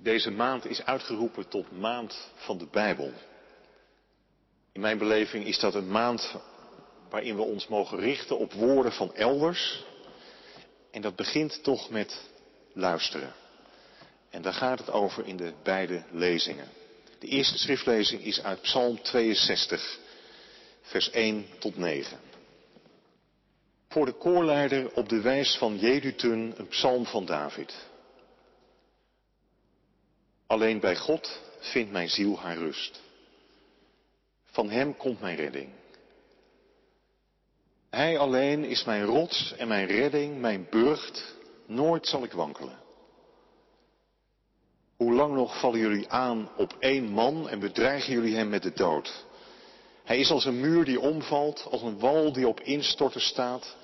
Deze maand is uitgeroepen tot maand van de Bijbel. In mijn beleving is dat een maand waarin we ons mogen richten op woorden van elders. En dat begint toch met luisteren. En daar gaat het over in de beide lezingen. De eerste schriftlezing is uit Psalm 62, vers 1 tot 9. Voor de koorleider op de wijs van Jedutun een psalm van David. Alleen bij God vindt mijn ziel haar rust. Van Hem komt mijn redding. Hij alleen is mijn rots en mijn redding, mijn burcht. Nooit zal ik wankelen. Hoe lang nog vallen jullie aan op één man en bedreigen jullie hem met de dood? Hij is als een muur die omvalt, als een wal die op instorten staat.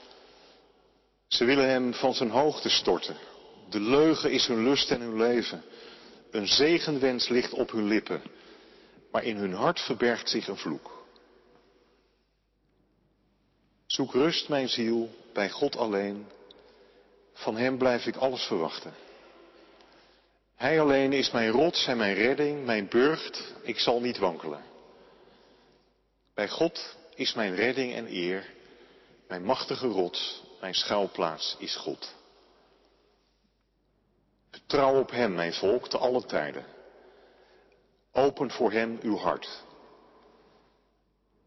Ze willen hem van zijn hoogte storten. De leugen is hun lust en hun leven. Een zegenwens ligt op hun lippen, maar in hun hart verbergt zich een vloek. Zoek rust, mijn ziel, bij God alleen. Van Hem blijf ik alles verwachten. Hij alleen is mijn rots en mijn redding, mijn burcht, ik zal niet wankelen. Bij God is mijn redding en eer, mijn machtige rots, mijn schuilplaats is God. Vertrouw op Hem, mijn volk, te alle tijden. Open voor Hem uw hart.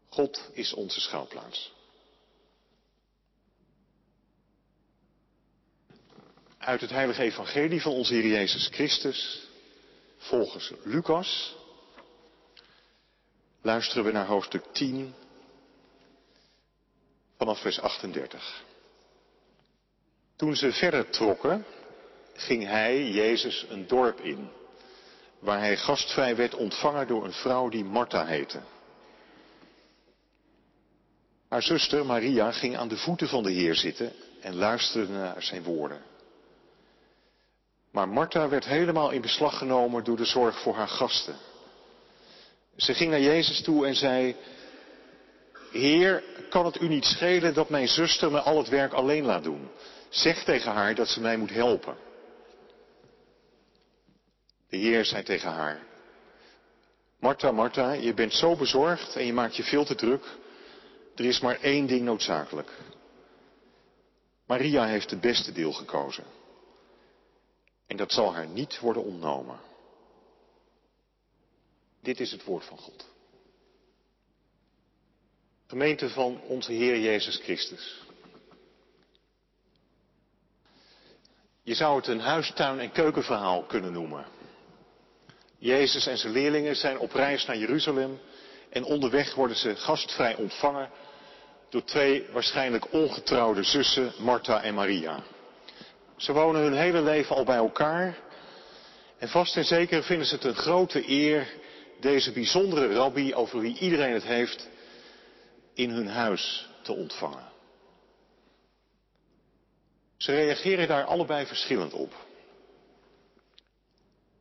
God is onze schuilplaats. Uit het heilige evangelie van onze Heer Jezus Christus, volgens Lucas, luisteren we naar hoofdstuk 10 vanaf vers 38. Toen ze verder trokken, ging hij, Jezus, een dorp in, waar hij gastvrij werd ontvangen door een vrouw die Martha heette. Haar zuster Maria ging aan de voeten van de Heer zitten en luisterde naar zijn woorden. Maar Martha werd helemaal in beslag genomen door de zorg voor haar gasten. Ze ging naar Jezus toe en zei, Heer, kan het u niet schelen dat mijn zuster me al het werk alleen laat doen? Zeg tegen haar dat ze mij moet helpen. De Heer zei tegen haar, Martha, Martha, je bent zo bezorgd en je maakt je veel te druk. Er is maar één ding noodzakelijk. Maria heeft het beste deel gekozen. En dat zal haar niet worden ontnomen. Dit is het woord van God. Gemeente van onze Heer Jezus Christus. Je zou het een huistuin- en keukenverhaal kunnen noemen. Jezus en zijn leerlingen zijn op reis naar Jeruzalem en onderweg worden ze gastvrij ontvangen door twee waarschijnlijk ongetrouwde zussen, Martha en Maria. Ze wonen hun hele leven al bij elkaar en vast en zeker vinden ze het een grote eer deze bijzondere rabbi, over wie iedereen het heeft, in hun huis te ontvangen. Ze reageren daar allebei verschillend op.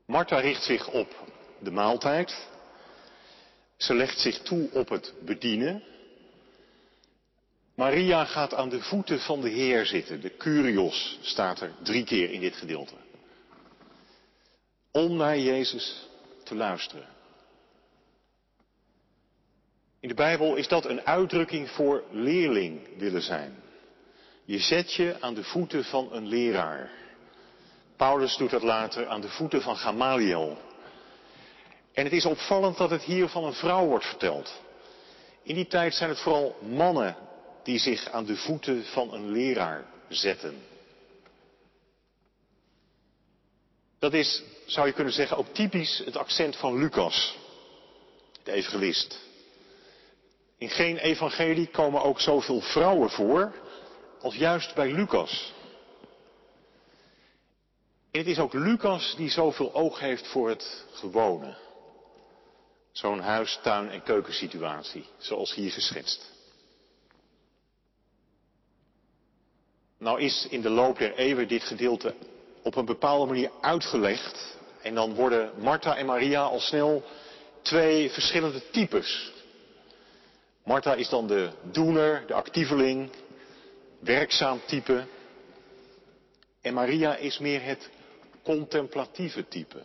Martha richt zich op de maaltijd. Ze legt zich toe op het bedienen. Maria gaat aan de voeten van de Heer zitten. De Curios staat er drie keer in dit gedeelte. Om naar Jezus te luisteren. In de Bijbel is dat een uitdrukking voor leerling willen zijn. Je zet je aan de voeten van een leraar. Paulus doet dat later aan de voeten van Gamaliel. En het is opvallend dat het hier van een vrouw wordt verteld. In die tijd zijn het vooral mannen die zich aan de voeten van een leraar zetten. Dat is, zou je kunnen zeggen, ook typisch het accent van Lucas, de evangelist. In geen evangelie komen ook zoveel vrouwen voor als juist bij Lucas. En het is ook Lucas die zoveel oog heeft voor het gewone. Zo'n huis, tuin en keukensituatie, zoals hier geschetst. Nou is in de loop der eeuwen dit gedeelte op een bepaalde manier uitgelegd. En dan worden Martha en Maria al snel twee verschillende types. Martha is dan de doener, de actieveling, werkzaam type. En Maria is meer het contemplatieve type.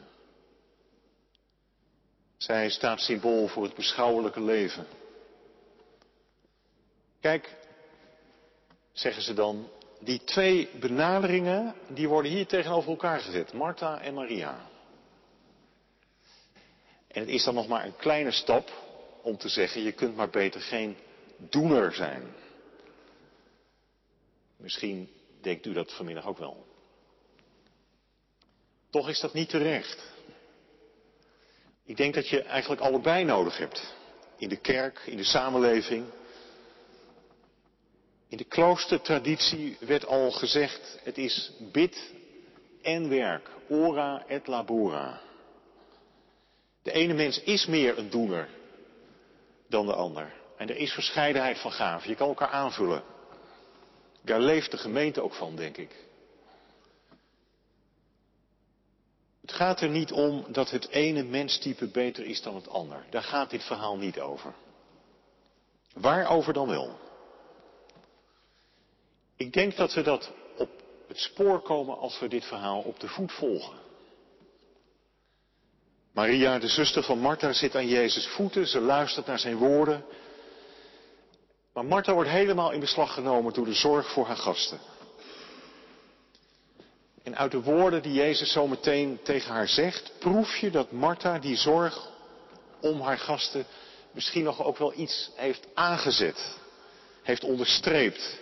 Zij staat symbool voor het beschouwelijke leven. Kijk, zeggen ze dan, die twee benaderingen, die worden hier tegenover elkaar gezet. Martha en Maria. En het is dan nog maar een kleine stap om te zeggen, je kunt maar beter geen doener zijn. Misschien denkt u dat vanmiddag ook wel. Toch is dat niet terecht. Ik denk dat je eigenlijk allebei nodig hebt. In de kerk, in de samenleving. In de kloostertraditie werd al gezegd, het is bid en werk. Ora et labora. De ene mens is meer een doener dan de ander. En er is verscheidenheid van gaven. Je kan elkaar aanvullen. Daar leeft de gemeente ook van, denk ik. Het gaat er niet om dat het ene menstype beter is dan het ander. Daar gaat dit verhaal niet over. Waarover dan wel? Ik denk dat we dat op het spoor komen als we dit verhaal op de voet volgen. Maria, de zuster van Martha, zit aan Jezus' voeten. Ze luistert naar zijn woorden. Maar Martha wordt helemaal in beslag genomen door de zorg voor haar gasten. En uit de woorden die Jezus zo meteen tegen haar zegt, proef je dat Martha die zorg om haar gasten misschien nog ook wel iets heeft aangezet, heeft onderstreept.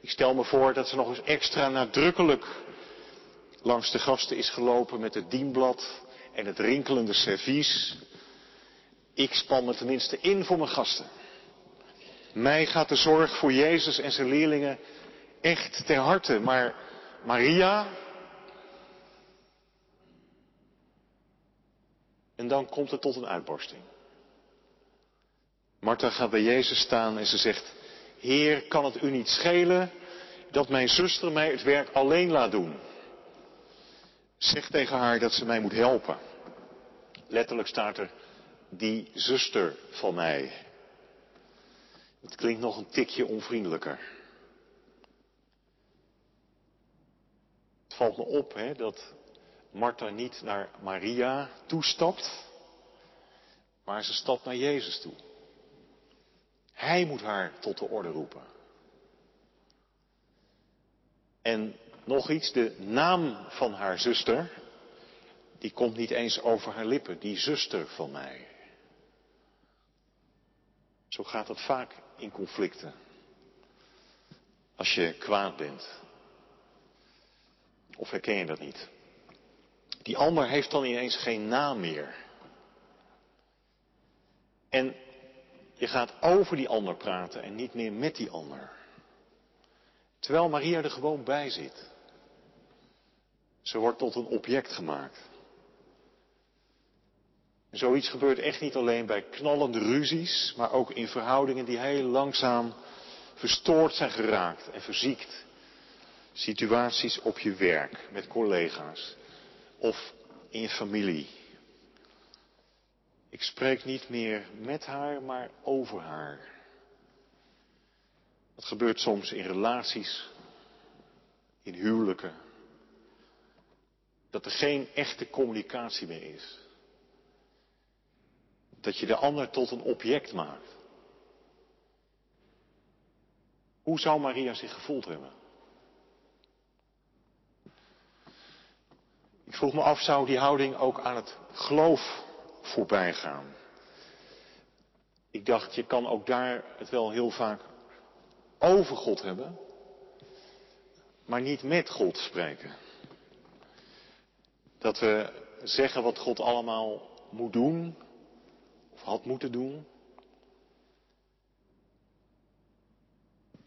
Ik stel me voor dat ze nog eens extra nadrukkelijk langs de gasten is gelopen met het dienblad en het rinkelende servies. Ik span me tenminste in voor mijn gasten. Mij gaat de zorg voor Jezus en zijn leerlingen echt ter harte, maar Maria. En dan komt het tot een uitbarsting. Martha gaat bij Jezus staan en ze zegt, Heer, kan het u niet schelen dat mijn zuster mij het werk alleen laat doen? Zeg tegen haar dat ze mij moet helpen. Letterlijk staat er, die zuster van mij. Het klinkt nog een tikje onvriendelijker. Het valt me op hè, dat Martha niet naar Maria toestapt, maar ze stapt naar Jezus toe. Hij moet haar tot de orde roepen. En nog iets, de naam van haar zuster, die komt niet eens over haar lippen, die zuster van mij. Zo gaat het vaak in conflicten. Als je kwaad bent. Of herken je dat niet? Die ander heeft dan ineens geen naam meer. En je gaat over die ander praten en niet meer met die ander. Terwijl Maria er gewoon bij zit. Ze wordt tot een object gemaakt. En zoiets gebeurt echt niet alleen bij knallende ruzies, maar ook in verhoudingen die heel langzaam verstoord zijn geraakt en verziekt. Situaties op je werk, met collega's of in je familie. Ik spreek niet meer met haar, maar over haar. Dat gebeurt soms in relaties, in huwelijken. Dat er geen echte communicatie meer is. Dat je de ander tot een object maakt. Hoe zou Maria zich gevoeld hebben? Ik vroeg me af, zou die houding ook aan het geloof voorbij gaan? Ik dacht, je kan ook daar het wel heel vaak over God hebben, maar niet met God spreken. Dat we zeggen wat God allemaal moet doen, of had moeten doen.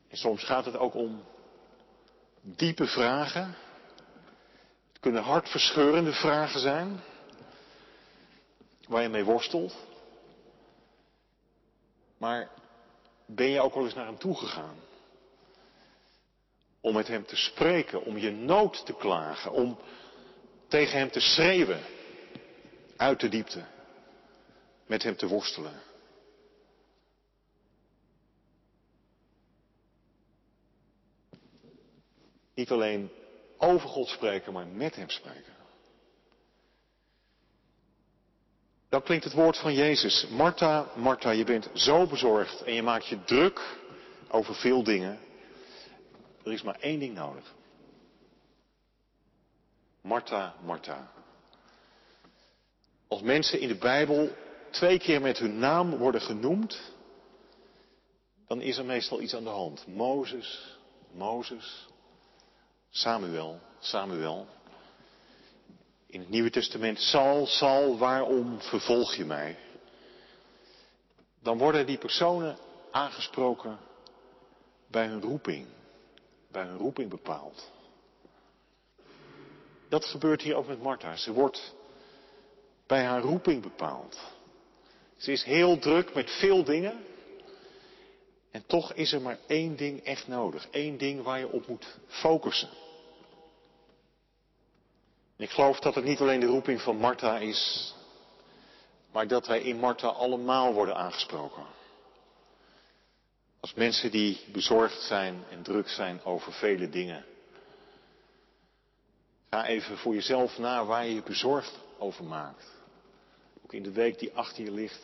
En soms gaat het ook om diepe vragen kunnen hartverscheurende vragen zijn, waar je mee worstelt. Maar ben je ook wel eens naar hem toegegaan? Om met hem te spreken, om je nood te klagen, om tegen hem te schreeuwen uit de diepte, met hem te worstelen. Niet alleen over God spreken, maar met Hem spreken. Dan klinkt het woord van Jezus. Martha, Martha, je bent zo bezorgd en je maakt je druk over veel dingen. Er is maar één ding nodig. Martha, Martha. Als mensen in de Bijbel twee keer met hun naam worden genoemd, dan is er meestal iets aan de hand. Mozes, Mozes, Samuel, Samuel. In het Nieuwe Testament, Sal, Sal, waarom vervolg je mij? Dan worden die personen aangesproken bij hun roeping, bij hun roeping bepaald. Dat gebeurt hier ook met Martha. Ze wordt bij haar roeping bepaald. Ze is heel druk met veel dingen. En toch is er maar één ding echt nodig. Eén ding waar je op moet focussen. Ik geloof dat het niet alleen de roeping van Martha is, maar dat wij in Martha allemaal worden aangesproken. Als mensen die bezorgd zijn en druk zijn over vele dingen. Ga even voor jezelf na waar je je bezorgd over maakt. Ook in de week die achter je ligt.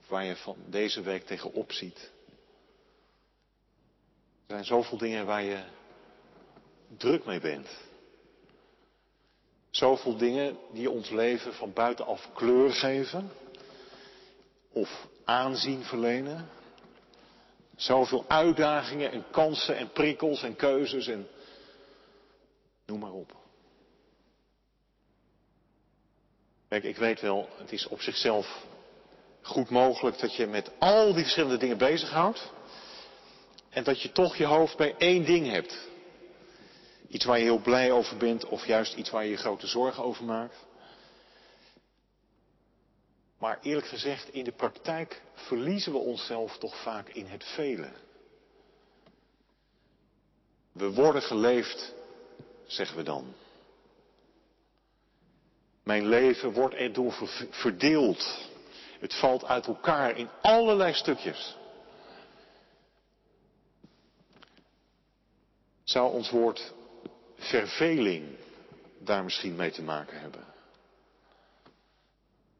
Of waar je van deze week tegenop ziet. Er zijn zoveel dingen waar je druk mee bent. Zoveel dingen die ons leven van buitenaf kleur geven. Of aanzien verlenen. Zoveel uitdagingen en kansen en prikkels en keuzes en noem maar op. Kijk, ik weet wel, het is op zichzelf goed mogelijk dat je met al die verschillende dingen bezighoudt. En dat je toch je hoofd bij één ding hebt. Iets waar je heel blij over bent of juist iets waar je je grote zorgen over maakt. Maar eerlijk gezegd, in de praktijk verliezen we onszelf toch vaak in het vele. We worden geleefd, zeggen we dan. Mijn leven wordt erdoor verdeeld. Het valt uit elkaar in allerlei stukjes. Zou ons woord verveling daar misschien mee te maken hebben?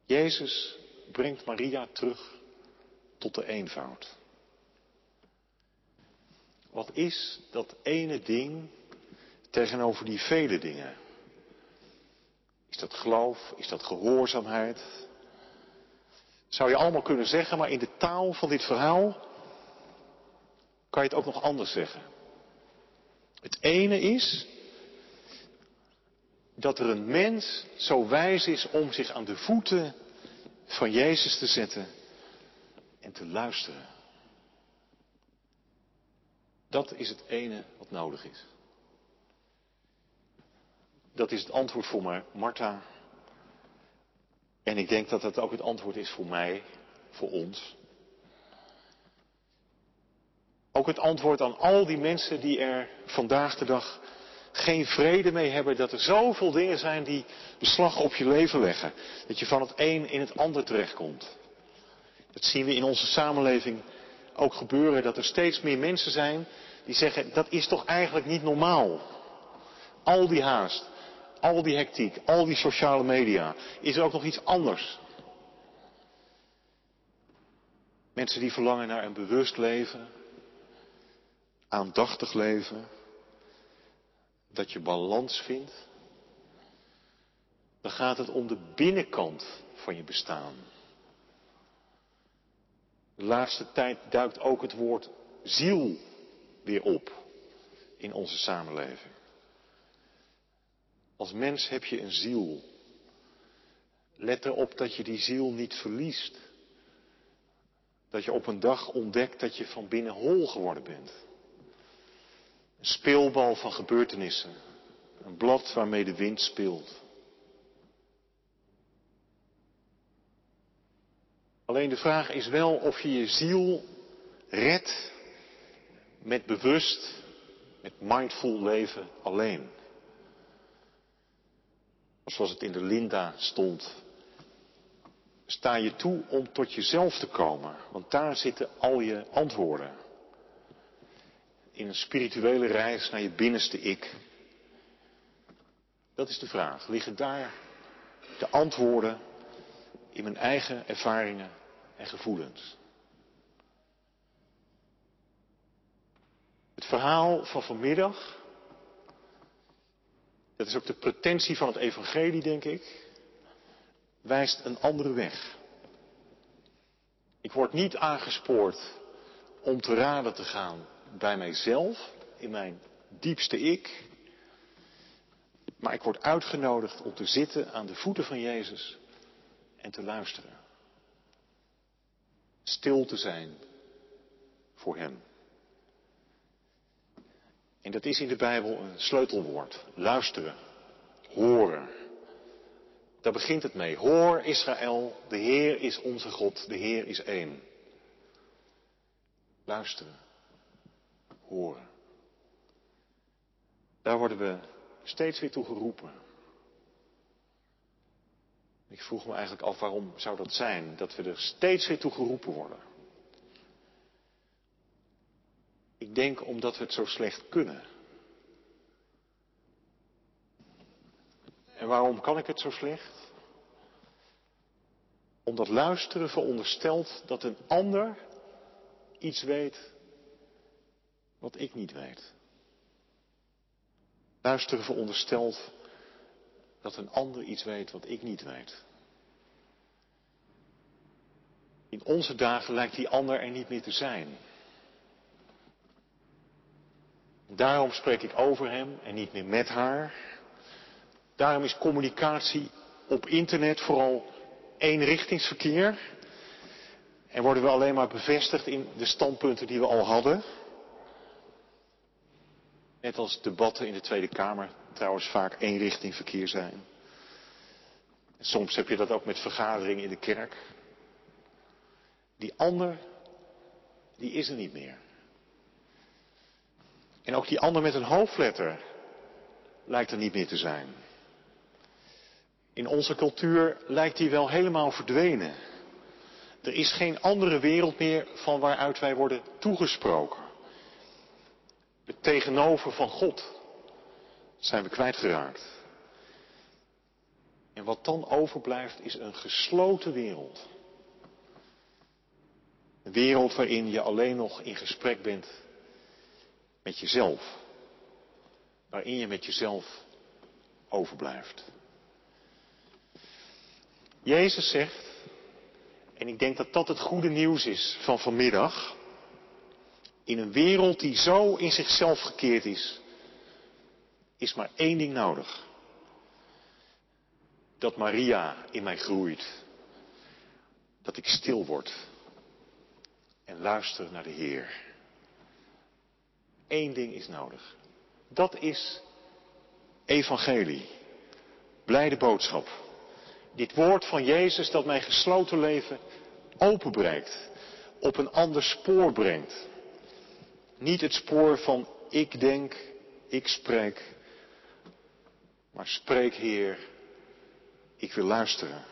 Jezus brengt Maria terug tot de eenvoud. Wat is dat ene ding tegenover die vele dingen? Is dat geloof? Is dat gehoorzaamheid? Zou je allemaal kunnen zeggen, maar in de taal van dit verhaal kan je het ook nog anders zeggen. Het ene is dat er een mens zo wijs is om zich aan de voeten van Jezus te zetten en te luisteren. Dat is het ene wat nodig is. Dat is het antwoord voor Martha. En ik denk dat dat ook het antwoord is voor mij, voor ons. Ook het antwoord aan al die mensen die er vandaag de dag geen vrede mee hebben dat er zoveel dingen zijn die beslag op je leven leggen. Dat je van het een in het ander terechtkomt. Dat zien we in onze samenleving ook gebeuren, dat er steeds meer mensen zijn die zeggen, dat is toch eigenlijk niet normaal. Al die haast, al die hectiek, al die sociale media. Is er ook nog iets anders? Mensen die verlangen naar een bewust leven, aandachtig leven, dat je balans vindt, dan gaat het om de binnenkant van je bestaan. De laatste tijd duikt ook het woord ziel weer op in onze samenleving. Als mens heb je een ziel. Let erop dat je die ziel niet verliest. Dat je op een dag ontdekt dat je van binnen hol geworden bent. Een speelbal van gebeurtenissen. Een blad waarmee de wind speelt. Alleen de vraag is wel of je je ziel redt met bewust, met mindful leven alleen. Zoals het in de Linda stond. Sta je toe om tot jezelf te komen, want daar zitten al je antwoorden in een spirituele reis naar je binnenste ik? Dat is de vraag. Liggen daar de antwoorden in mijn eigen ervaringen en gevoelens. Het verhaal van vanmiddag, dat is ook de pretentie van het evangelie, denk ik, wijst een andere weg. Ik word niet aangespoord om te raden te gaan bij mijzelf, in mijn diepste ik. Maar ik word uitgenodigd om te zitten aan de voeten van Jezus en te luisteren. Stil te zijn voor Hem. En dat is in de Bijbel een sleutelwoord. Luisteren. Horen. Daar begint het mee. Hoor Israël, de Heer is onze God, de Heer is één. Luisteren. Horen. Daar worden we steeds weer toe geroepen. Ik vroeg me eigenlijk af waarom zou dat zijn, dat we er steeds weer toe geroepen worden. Ik denk omdat we het zo slecht kunnen. En waarom kan ik het zo slecht? Omdat luisteren veronderstelt dat een ander iets weet wat ik niet weet. Luisteren veronderstelt dat een ander iets weet wat ik niet weet. In onze dagen lijkt die ander er niet meer te zijn. Daarom spreek ik over hem en niet meer met haar. Daarom is communicatie op internet vooral eenrichtingsverkeer. En worden we alleen maar bevestigd in de standpunten die we al hadden. Net als debatten in de Tweede Kamer trouwens vaak eenrichtingverkeer zijn. En soms heb je dat ook met vergaderingen in de kerk. Die ander, die is er niet meer. En ook die ander met een hoofdletter lijkt er niet meer te zijn. In onze cultuur lijkt die wel helemaal verdwenen. Er is geen andere wereld meer van waaruit wij worden toegesproken. Het tegenover van God zijn we kwijtgeraakt. En wat dan overblijft is een gesloten wereld. Een wereld waarin je alleen nog in gesprek bent met jezelf. Waarin je met jezelf overblijft. Jezus zegt, en ik denk dat dat het goede nieuws is van vanmiddag, in een wereld die zo in zichzelf gekeerd is, is maar één ding nodig. Dat Maria in mij groeit. Dat ik stil word en luister naar de Heer. Eén ding is nodig. Dat is evangelie. Blijde boodschap. Dit woord van Jezus dat mijn gesloten leven openbreekt. Op een ander spoor brengt. Niet het spoor van ik denk, ik spreek. Maar spreek Heer, ik wil luisteren.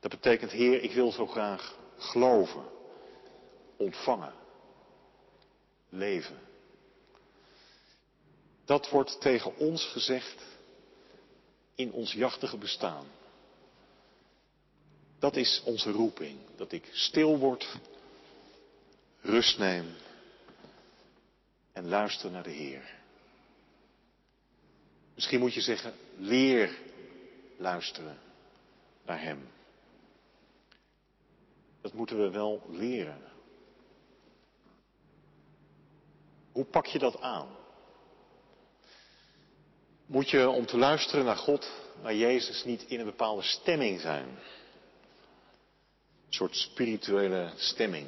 Dat betekent Heer, ik wil zo graag geloven, ontvangen, leven. Dat wordt tegen ons gezegd in ons jachtige bestaan. Dat is onze roeping. Dat ik stil word, rust neem en luister naar de Heer. Misschien moet je zeggen, leer luisteren naar Hem. Dat moeten we wel leren. Hoe pak je dat aan? Moet je om te luisteren naar God, naar Jezus, niet in een bepaalde stemming zijn? Een soort spirituele stemming.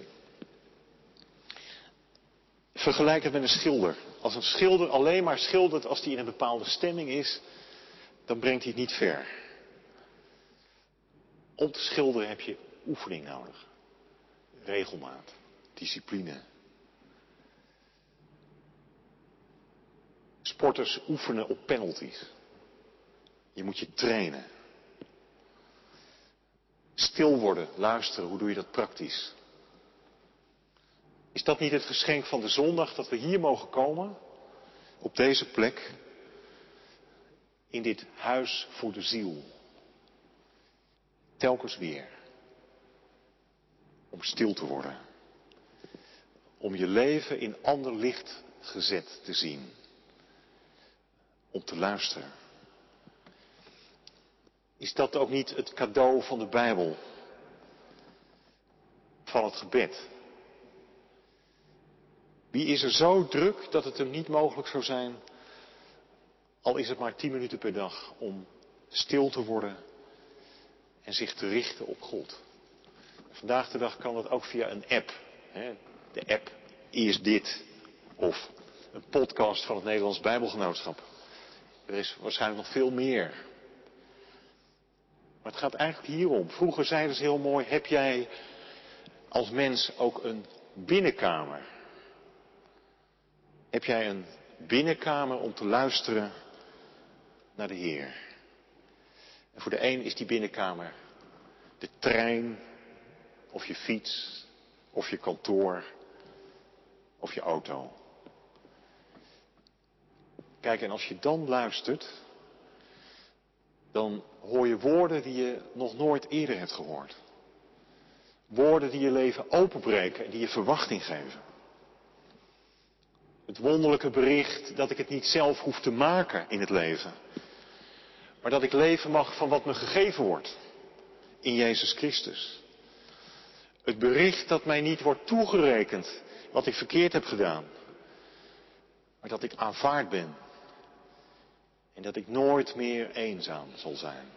Vergelijk het met een schilder. Als een schilder alleen maar schildert als hij in een bepaalde stemming is, dan brengt hij het niet ver. Om te schilderen heb je oefening nodig. Regelmaat, discipline. Sporters oefenen op penalties. Je moet je trainen. Stil worden, luisteren, hoe doe je dat praktisch? Is dat niet het geschenk van de zondag dat we hier mogen komen? Op deze plek? In dit huis voor de ziel. Telkens weer. Om stil te worden. Om je leven in ander licht gezet te zien. Om te luisteren. Is dat ook niet het cadeau van de Bijbel? Van het gebed? Wie is er zo druk dat het hem niet mogelijk zou zijn, al is het maar tien minuten per dag, om stil te worden en zich te richten op God? Vandaag de dag kan dat ook via een app. Hè? De app Is Dit. Of een podcast van het Nederlands Bijbelgenootschap. Er is waarschijnlijk nog veel meer. Maar het gaat eigenlijk hierom. Vroeger zeiden ze heel mooi, heb jij als mens ook een binnenkamer? Heb jij een binnenkamer om te luisteren naar de Heer? En voor de een is die binnenkamer de trein, of je fiets, of je kantoor, of je auto. Kijk, en als je dan luistert, dan hoor je woorden die je nog nooit eerder hebt gehoord. Woorden die je leven openbreken en die je verwachting geven. Het wonderlijke bericht dat ik het niet zelf hoef te maken in het leven. Maar dat ik leven mag van wat me gegeven wordt. In Jezus Christus. Het bericht dat mij niet wordt toegerekend wat ik verkeerd heb gedaan. Maar dat ik aanvaard ben. En dat ik nooit meer eenzaam zal zijn.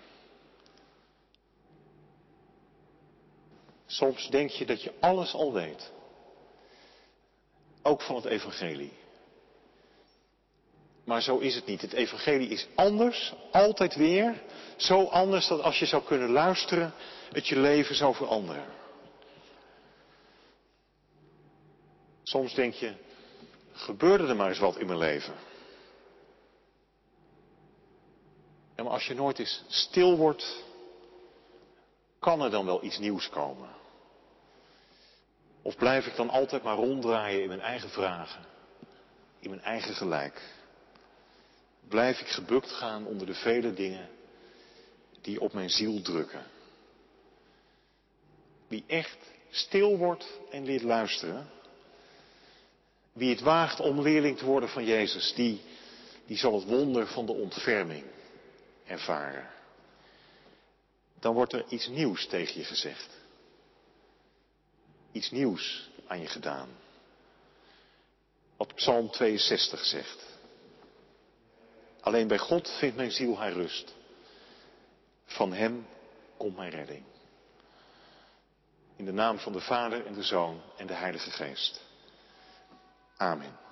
Soms denk je dat je alles al weet. Ook van het evangelie. Maar zo is het niet. Het evangelie is anders, altijd weer. Zo anders dat als je zou kunnen luisteren, het je leven zou veranderen. Soms denk je, gebeurde er maar eens wat in mijn leven. En maar als je nooit eens stil wordt, kan er dan wel iets nieuws komen? Of blijf ik dan altijd maar ronddraaien in mijn eigen vragen, in mijn eigen gelijk? Blijf ik gebukt gaan onder de vele dingen die op mijn ziel drukken? Wie echt stil wordt en leert luisteren, wie het waagt om leerling te worden van Jezus, die, die zal het wonder van de ontferming ervaren. Dan wordt er iets nieuws tegen je gezegd. Iets nieuws aan je gedaan. Wat Psalm 62 zegt. Alleen bij God vindt mijn ziel haar rust. Van Hem komt mijn redding. In de naam van de Vader en de Zoon en de Heilige Geest. Amen.